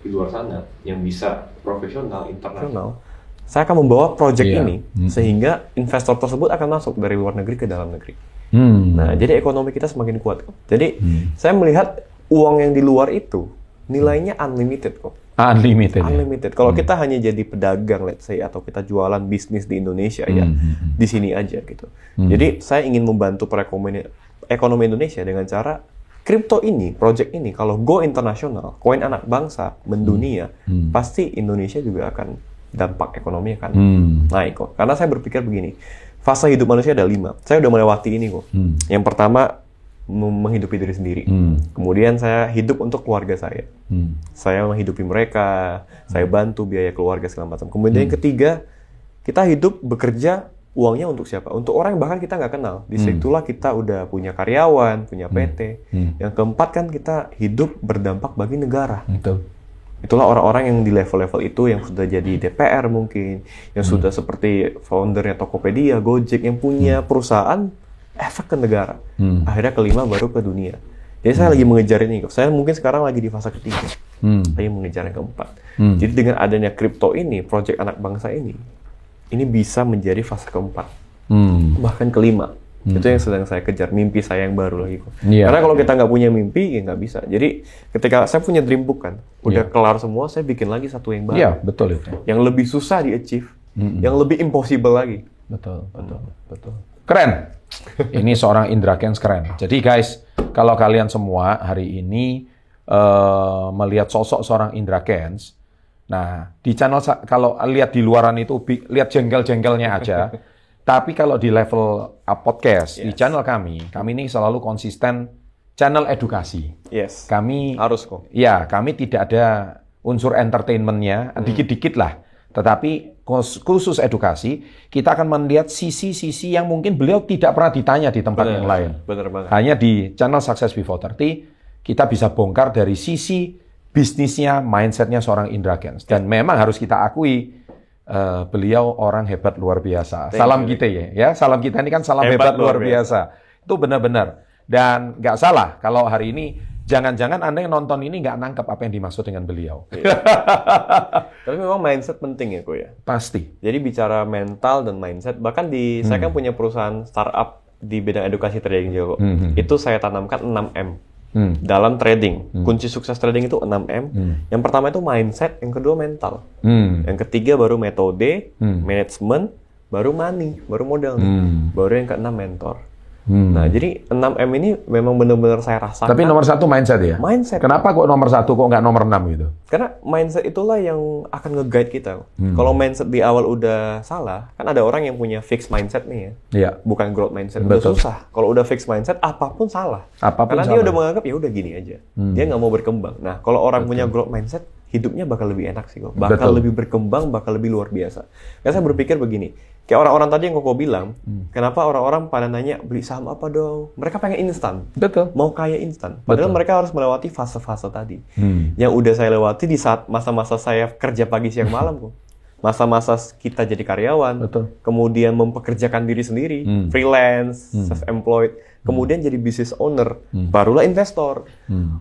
di luar sana yang bisa profesional, internasional. Saya akan membawa project Iya. ini sehingga investor tersebut akan masuk dari luar negeri ke dalam negeri. Hmm. Nah, jadi ekonomi kita semakin kuat kok. Jadi saya melihat uang yang di luar itu nilainya unlimited kok. Unlimited. ya? Unlimited. Kalau kita hanya jadi pedagang, let's say, atau kita jualan bisnis di Indonesia ya, Hmm, di sini aja gitu. Jadi saya ingin membantu perekonomian ekonomi Indonesia dengan cara kripto ini, project ini, kalau go internasional, koin anak bangsa, mendunia, pasti Indonesia juga akan dampak ekonomi akan Hmm. naik kok. Karena saya berpikir begini, fase hidup manusia ada lima. Saya udah melewati ini kok. Hmm. Yang pertama menghidupi diri sendiri. Hmm. Kemudian saya hidup untuk keluarga saya Hmm. saya menghidupi mereka, saya bantu biaya keluarga segala macam. Kemudian yang ketiga, kita hidup bekerja uangnya untuk siapa? Untuk orang yang bahkan kita nggak kenal. Di situlah kita udah punya karyawan, punya PT. Hmm. Yang keempat kan kita hidup berdampak bagi negara. Betul. Itulah orang-orang yang di level-level itu yang sudah jadi DPR mungkin, yang sudah seperti foundernya Tokopedia, Gojek, yang punya perusahaan efek ke negara. Hmm. Akhirnya kelima baru ke dunia. Jadi saya lagi mengejar ini. Saya mungkin sekarang lagi di fase ketiga Hmm. saya mengejar yang keempat. Hmm. Jadi dengan adanya kripto ini, proyek anak bangsa ini, ini bisa menjadi fase keempat, Hmm. bahkan kelima. Itu yang sedang saya kejar, mimpi saya yang baru lagi. Iya. Karena kalau kita nggak punya mimpi, ya nggak bisa. Jadi ketika saya punya dream book kan, udah kelar semua, saya bikin lagi satu yang baru, Iya, betul itu. yang lebih susah di achieve, yang lebih impossible lagi. Betul, betul, betul. Keren. Ini seorang Indra Kens keren. Jadi guys, kalau kalian semua hari ini eh, melihat sosok seorang Indra Kens, nah di channel kalau lihat di luaran itu lihat jengkel-jengkelnya aja. Tapi kalau di level uh, podcast di channel kami, kami ini selalu konsisten channel edukasi. Yes, Kami harus kok. Ya, kami tidak ada unsur entertainmentnya, dikit-dikit lah. Tetapi khus- khusus edukasi, kita akan melihat sisi-sisi yang mungkin beliau tidak pernah ditanya di tempat yang lain. Bener banget. Hanya di channel Success Before 30, kita bisa bongkar dari sisi bisnisnya, mindsetnya seorang Indra Kens. Dan memang harus kita akui, eh, beliau orang hebat luar biasa. Thank salam you. kita ya, ya. Salam kita ini kan salam Hebat hebat, luar luar biasa. Itu benar-benar. Dan nggak salah kalau hari ini, jangan-jangan Anda yang nonton ini nggak nangkep apa yang dimaksud dengan beliau. Tapi memang mindset penting ya kok ya. Pasti. Jadi bicara mental dan mindset, bahkan di saya kan punya perusahaan startup di bidang edukasi trading juga kok. Hmm. Itu saya tanamkan 6M Hmm. dalam trading. Kunci sukses trading itu 6M. Yang pertama itu mindset, yang kedua mental. Hmm. Yang ketiga baru metode, Hmm. manajemen, baru money, baru modal. Hmm. Baru yang keenam mentor. Hmm. Nah, jadi 6M ini memang benar-benar saya rasakan. Tapi nomor satu mindset ya? mindset. Kenapa kok nomor satu, kok nggak nomor enam gitu? Karena mindset itulah yang akan nge-guide kita. Hmm. Kalau mindset di awal udah salah, kan ada orang yang punya fixed mindset nih ya. Iya. bukan growth mindset. Udah Betul. susah. Kalau udah fixed mindset, apa pun salah. Apa pun Karena dia salah. Hmm. udah menganggap ya udah gini aja. Dia nggak mau berkembang. Nah, kalau orang punya growth mindset, hidupnya bakal lebih enak sih kok. Bakal Betul. lebih berkembang, bakal lebih luar biasa. Karena saya berpikir begini, kayak orang-orang tadi yang koko bilang, Hmm. kenapa orang-orang pada nanya beli saham apa dong? Mereka pengen instan. Betul. Mau kaya instan. Padahal mereka harus melewati fase-fase tadi. Hmm. Yang udah saya lewati di saat masa-masa saya kerja pagi siang malam kok. Masa-masa kita jadi karyawan, Betul. kemudian mempekerjakan diri sendiri, Hmm. freelance, self-employed, kemudian jadi business owner, Hmm. barulah investor.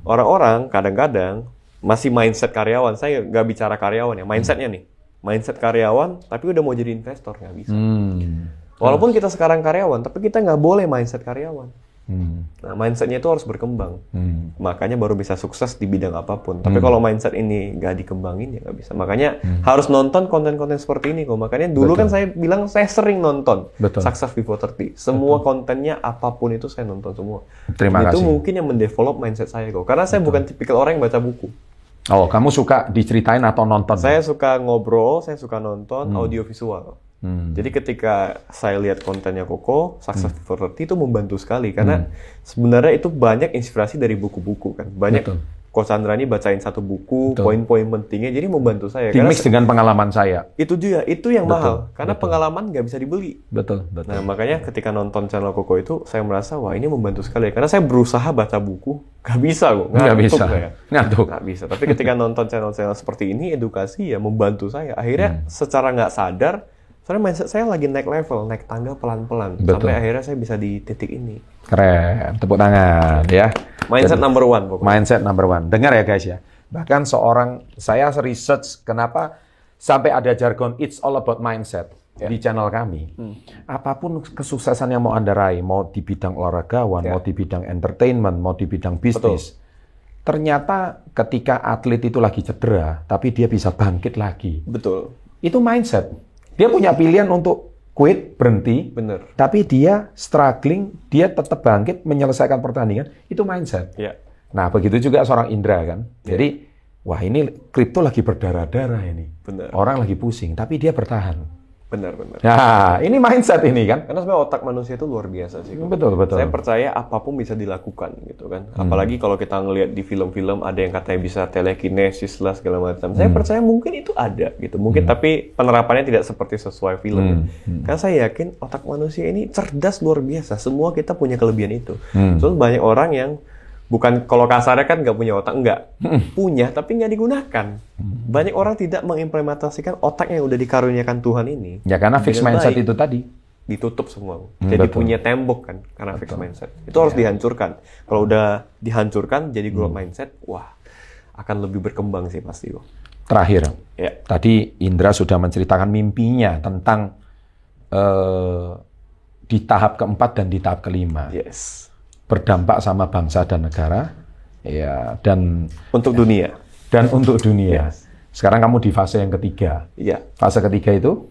Orang-orang kadang-kadang masih mindset karyawan. Saya nggak bicara karyawan ya, mindsetnya nih, mindset karyawan, tapi udah mau jadi investor nggak bisa. Hmm. Walaupun kita sekarang karyawan, tapi kita nggak boleh mindset karyawan. Hmm. Nah, mindsetnya itu harus berkembang. Hmm. Makanya baru bisa sukses di bidang apa pun. Tapi kalau mindset ini nggak dikembangin ya nggak bisa. Makanya harus nonton konten-konten seperti ini kok. Makanya dulu kan saya bilang saya sering nonton Betul. Success Before 30. Semua kontennya apa pun itu saya nonton semua. Terima Dan Itu kasih. mungkin yang mendevelop mindset saya kok. Karena saya bukan tipikal orang yang baca buku. Oh, kamu suka diceritain atau nonton? Saya suka ngobrol, saya suka nonton audio visual. Hmm. Jadi ketika saya lihat kontennya Koko, Success Before 30 itu membantu sekali karena sebenarnya itu banyak inspirasi dari buku-buku kan. Banyak Betul. Ko Chandra ini bacain satu buku, Betul. poin-poin pentingnya, jadi membantu saya. Di mix dengan pengalaman saya. itu dia, itu yang Betul, mahal. Karena pengalaman nggak bisa dibeli. Betul, betul. Nah, makanya ketika nonton channel Koko itu, saya merasa, wah ini membantu sekali. Karena saya berusaha baca buku, nggak bisa kok. Nggak bisa. saya. Ngantuk. Nggak bisa. Tapi ketika nonton channel-channel seperti ini, edukasi ya membantu saya. Akhirnya Hmm. secara nggak sadar, soalnya mindset saya lagi naik level, naik tangga pelan-pelan. Betul. Sampai akhirnya saya bisa di titik ini. Keren. Tepuk tangan ya. Mindset number one pokoknya. Mindset number one. Dengar ya guys ya. Bahkan seorang, saya research kenapa sampai ada jargon it's all about mindset di channel kami. Apa pun kesuksesan yang mau Anda raih, mau di bidang olahragawan, Ya. mau di bidang entertainment, mau di bidang bisnis. Ternyata ketika atlet itu lagi cedera, tapi dia bisa bangkit lagi. Betul. Itu mindset. Dia punya pilihan untuk quit, berhenti, Bener. tapi dia struggling, dia tetap bangkit menyelesaikan pertandingan, itu mindset. Ya. Nah, begitu juga seorang Indra kan. Jadi, wah ini kripto lagi berdarah-darah ini. Bener. Orang lagi pusing, tapi dia bertahan. Benar, benar. Nah, ini mindset ini kan. Karena sebenarnya otak manusia itu luar biasa sih. Kok. Betul, betul. Saya percaya apa pun bisa dilakukan gitu kan. Apalagi kalau kita ngelihat di film-film ada yang katanya bisa telekinesis lah segala macam. Saya percaya mungkin itu ada gitu. Mungkin tapi penerapannya tidak seperti sesuai film. ya. Karena saya yakin otak manusia ini cerdas luar biasa. Semua kita punya kelebihan itu. Terus banyak orang yang bukan kalau kasarnya kan nggak punya otak enggak punya tapi nggak digunakan banyak orang tidak mengimplementasikan otak yang udah dikaruniakan Tuhan ini Ya karena fixed Dengan mindset baik itu tadi. ditutup semua. Hmm, jadi betul. punya tembok kan karena fixed mindset. Itu harus dihancurkan. Kalau udah dihancurkan jadi growth Hmm. mindset, wah akan lebih berkembang sih pasti. kok. Terakhir, Ya. tadi Indra sudah menceritakan mimpinya tentang eh, di tahap keempat dan di tahap kelima. Yes. Berdampak sama bangsa dan negara. Ya, dan Untuk dunia. dan untuk dunia. Yes. Sekarang kamu di fase yang ketiga. Iya. Fase ketiga itu?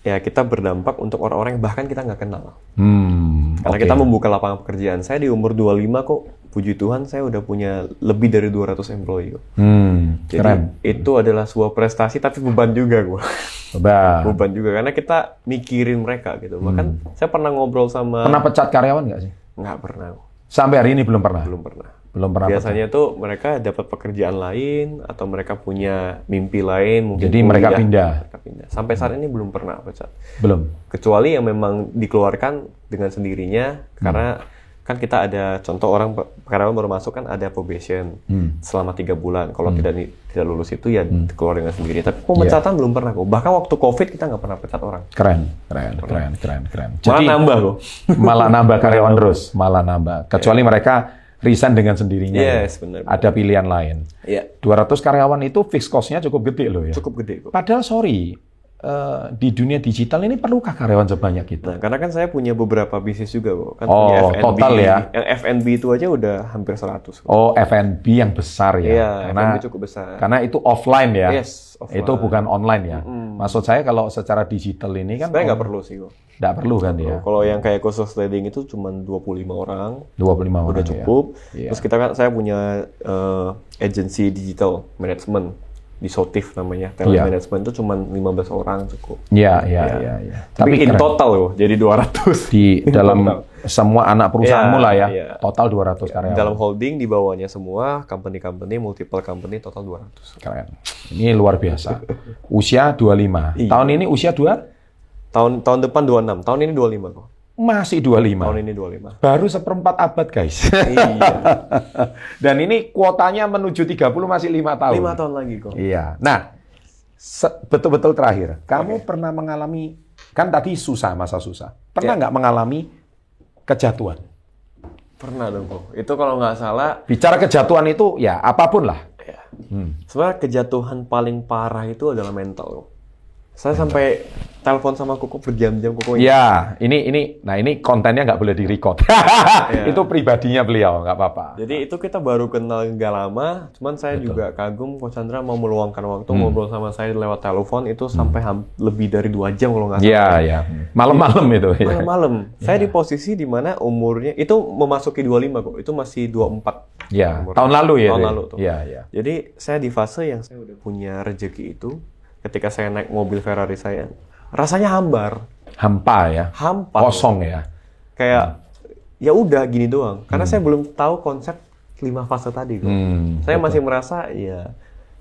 Ya kita berdampak untuk orang-orang yang bahkan kita nggak kenal. Hmm, Karena oke. kita membuka lapangan pekerjaan. Saya di umur 25 kok, puji Tuhan saya udah punya lebih dari 200 employee. kok. Hmm, Jadi keren. itu adalah sebuah prestasi tapi beban juga gua. Coba. beban juga karena kita mikirin mereka gitu. Bahkan Hmm. saya pernah ngobrol sama Pernah pecat karyawan nggak sih? Nggak pernah. Sampai hari ini belum pernah. Belum pernah. Belum pernah. Biasanya tuh mereka dapat pekerjaan lain atau mereka punya mimpi lain mungkin Jadi mereka pindah. mereka pindah. Sampai saat ini belum pernah pecat. Belum. Kecuali yang memang dikeluarkan dengan sendirinya karena kan kita ada contoh orang karyawan baru masuk kan ada probation Hmm. selama tiga bulan. Kalau tidak di- tidak lulus itu ya keluar dengan sendiri. Tapi pemecatan Iya. belum pernah kok. Bahkan waktu covid kita nggak pernah pecat orang. Keren, keren, keren, keren, keren. Malah nambah kok. malah nambah karyawan terus, malah nambah. Kecuali mereka resign dengan sendirinya. ya. Yes, benar. Ada pilihan lain. Iya, 200 karyawan itu fixed cost-nya cukup gede loh ya. cukup gede kok. Padahal sorry, eh, di dunia digital ini perlukah karyawan sebanyak itu? Nah, karena kan saya punya beberapa bisnis juga kok. Kan Oh, punya F&B. total ya? Yang F&B itu aja udah hampir 100. kok. Oh, F&B yang besar ya. Iya, karena F&B cukup besar. karena itu offline ya. Yes, offline. Itu bukan online ya. Maksud saya kalau secara digital ini kan Sebenarnya nggak perlu sih kok. nggak perlu kan ya. Kalau yang kayak khusus trading itu cuma 25 orang, 25 orang udah ya. cukup. Iya. Terus kita kan saya punya eh, agency digital management di Sotif namanya. Talent Iya. management itu cuma 15 orang cukup. Iya, iya, iya, iya. Tapi, keren. in total loh, jadi 200. di In dalam total. semua anak perusahaanmu Iya, lah ya. iya. Total 200 karyawan. Dalam holding di bawahnya semua company-company, multiple company total 200. Keren. Ini luar biasa. Usia 25. Iya. Tahun ini usia 2? Tahun tahun depan 26, tahun ini 25 kok. Masih 25. Tahun ini 25. Baru seperempat abad, guys. iya. Dan ini kuotanya menuju 30 masih 5 tahun. 5 tahun lagi kok. Iya. Nah, betul-betul terakhir. Kamu pernah mengalami, kan tadi susah, masa susah. Pernah Iya. nggak mengalami kejatuhan? Pernah dong kok. Itu kalau nggak salah, Bicara kejatuhan itu, ya apa pun lah. ya. Hmm. Sebenarnya kejatuhan paling parah itu adalah mental kok. Saya sampai telepon sama Koko berjam-jam Koko ini. Ya, ini ini, nah ini kontennya nggak boleh di-record. Itu pribadinya beliau, nggak apa-apa. Jadi itu kita baru kenal nggak lama, cuman saya juga kagum Ko Chandra mau meluangkan waktu ngobrol sama saya lewat telepon itu sampai ham- lebih dari dua jam kalau nggak salah. Iya, iya. Malam-malam itu. ya. Malam-malam. Saya di posisi di mana umurnya itu memasuki 25 kok. Itu masih 24. Ya, Umur- tahun lalu ya. Tahun Dek? lalu tuh. Iya, iya. Jadi saya di fase yang saya udah punya rezeki itu, ketika saya naik mobil Ferrari saya, rasanya hambar, Hampa ya. hampa. Kosong ya. Kayak ya udah gini doang. Karena saya belum tahu konsep lima fase tadi. Hmm, saya masih merasa ya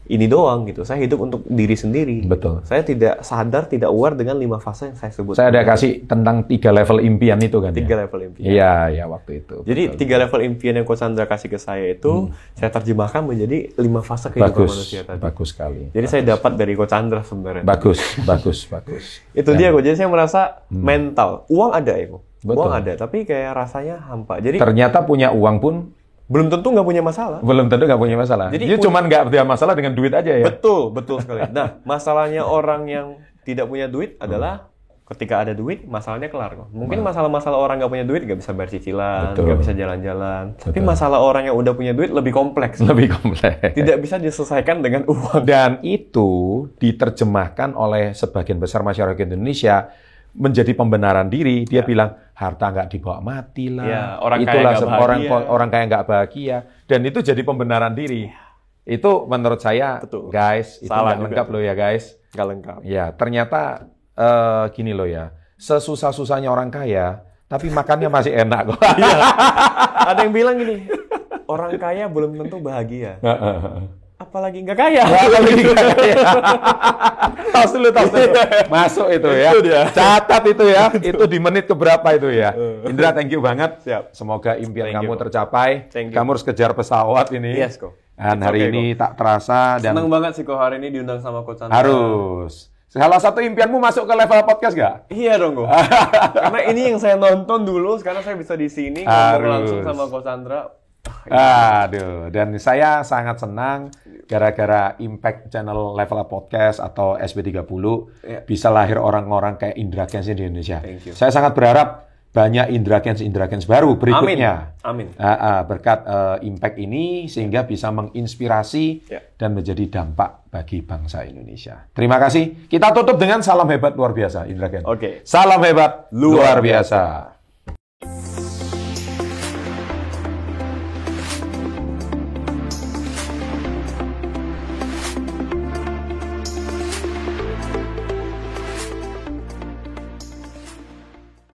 ini doang gitu. Saya hidup untuk diri sendiri. Betul. Saya tidak sadar, tidak aware dengan lima fase yang saya sebut. Saya ada kasih tentang tiga level impian itu kan. tiga ya? level impian. Iya, iya waktu itu. Jadi tiga level impian yang Coach Sandra kasih ke saya itu saya terjemahkan menjadi lima fase kehidupan Hmm. bagus, manusia tadi. bagus sekali. Jadi saya dapat dari Coach Sandra sebenarnya. Bagus, bagus, bagus. Itu dia kok. Jadi saya merasa mental. Uang ada ya. Hmm. Betul. Uang ada, tapi kayak rasanya hampa. Jadi Ternyata punya uang pun belum tentu nggak punya masalah. belum tentu nggak punya masalah. Jadi Jadi pun- cuman nggak ada masalah dengan duit aja ya. Betul, betul sekali. Nah, masalahnya orang yang tidak punya duit adalah ketika ada duit, masalahnya kelar kok. Mungkin masalah-masalah orang nggak punya duit nggak bisa bayar cicilan, nggak bisa jalan-jalan. Tapi masalah orang yang udah punya duit lebih kompleks. Lebih kompleks. Tidak bisa diselesaikan dengan uang. Dan itu diterjemahkan oleh sebagian besar masyarakat Indonesia menjadi pembenaran diri. Dia bilang harta nggak dibawa mati lah. Ya, orang kaya Itulah se- bahagia. orang orang kaya nggak bahagia. Dan itu jadi pembenaran diri. Itu menurut saya, Betul. guys, itu Salah nggak lengkap loh ya guys. Nggak lengkap. Ya, ternyata eh, gini loh ya. Sesusah-susahnya orang kaya, tapi makannya masih enak kok. Iya. Ada yang bilang gini, orang kaya belum tentu bahagia. Apalagi nggak kaya. Apalagi nggak kaya. tos dulu, tos dulu. Masuk itu ya. Itu dia. Catat itu ya. Itu di menit keberapa itu ya. Indra, thank you banget. Siap. Semoga impian Thank you, kamu kok. tercapai. Thank you. Kamu harus kejar pesawat ini. Yes, kok. Dan hari okay, ini tak terasa dan Senang banget sih kok hari ini diundang sama Coach Sandra. harus. Salah satu impianmu masuk ke level podcast gak? Iya dong, kok. Karena ini yang saya nonton dulu, sekarang saya bisa di sini ngomong langsung sama Coach Sandra. Aduh, dan saya sangat senang gara-gara impact channel Level Up Podcast atau SB30 Ya. bisa lahir orang-orang kayak Indra Kens di Indonesia. Thank you. Saya sangat berharap banyak Indra Kens Indra Kens baru berikutnya. Amin. Ah, ah, berkat eh, impact ini sehingga bisa menginspirasi Ya. dan menjadi dampak bagi bangsa Indonesia. Terima kasih. Kita tutup dengan salam hebat luar biasa Indra Kens. Oke. Salam hebat Luar luar biasa.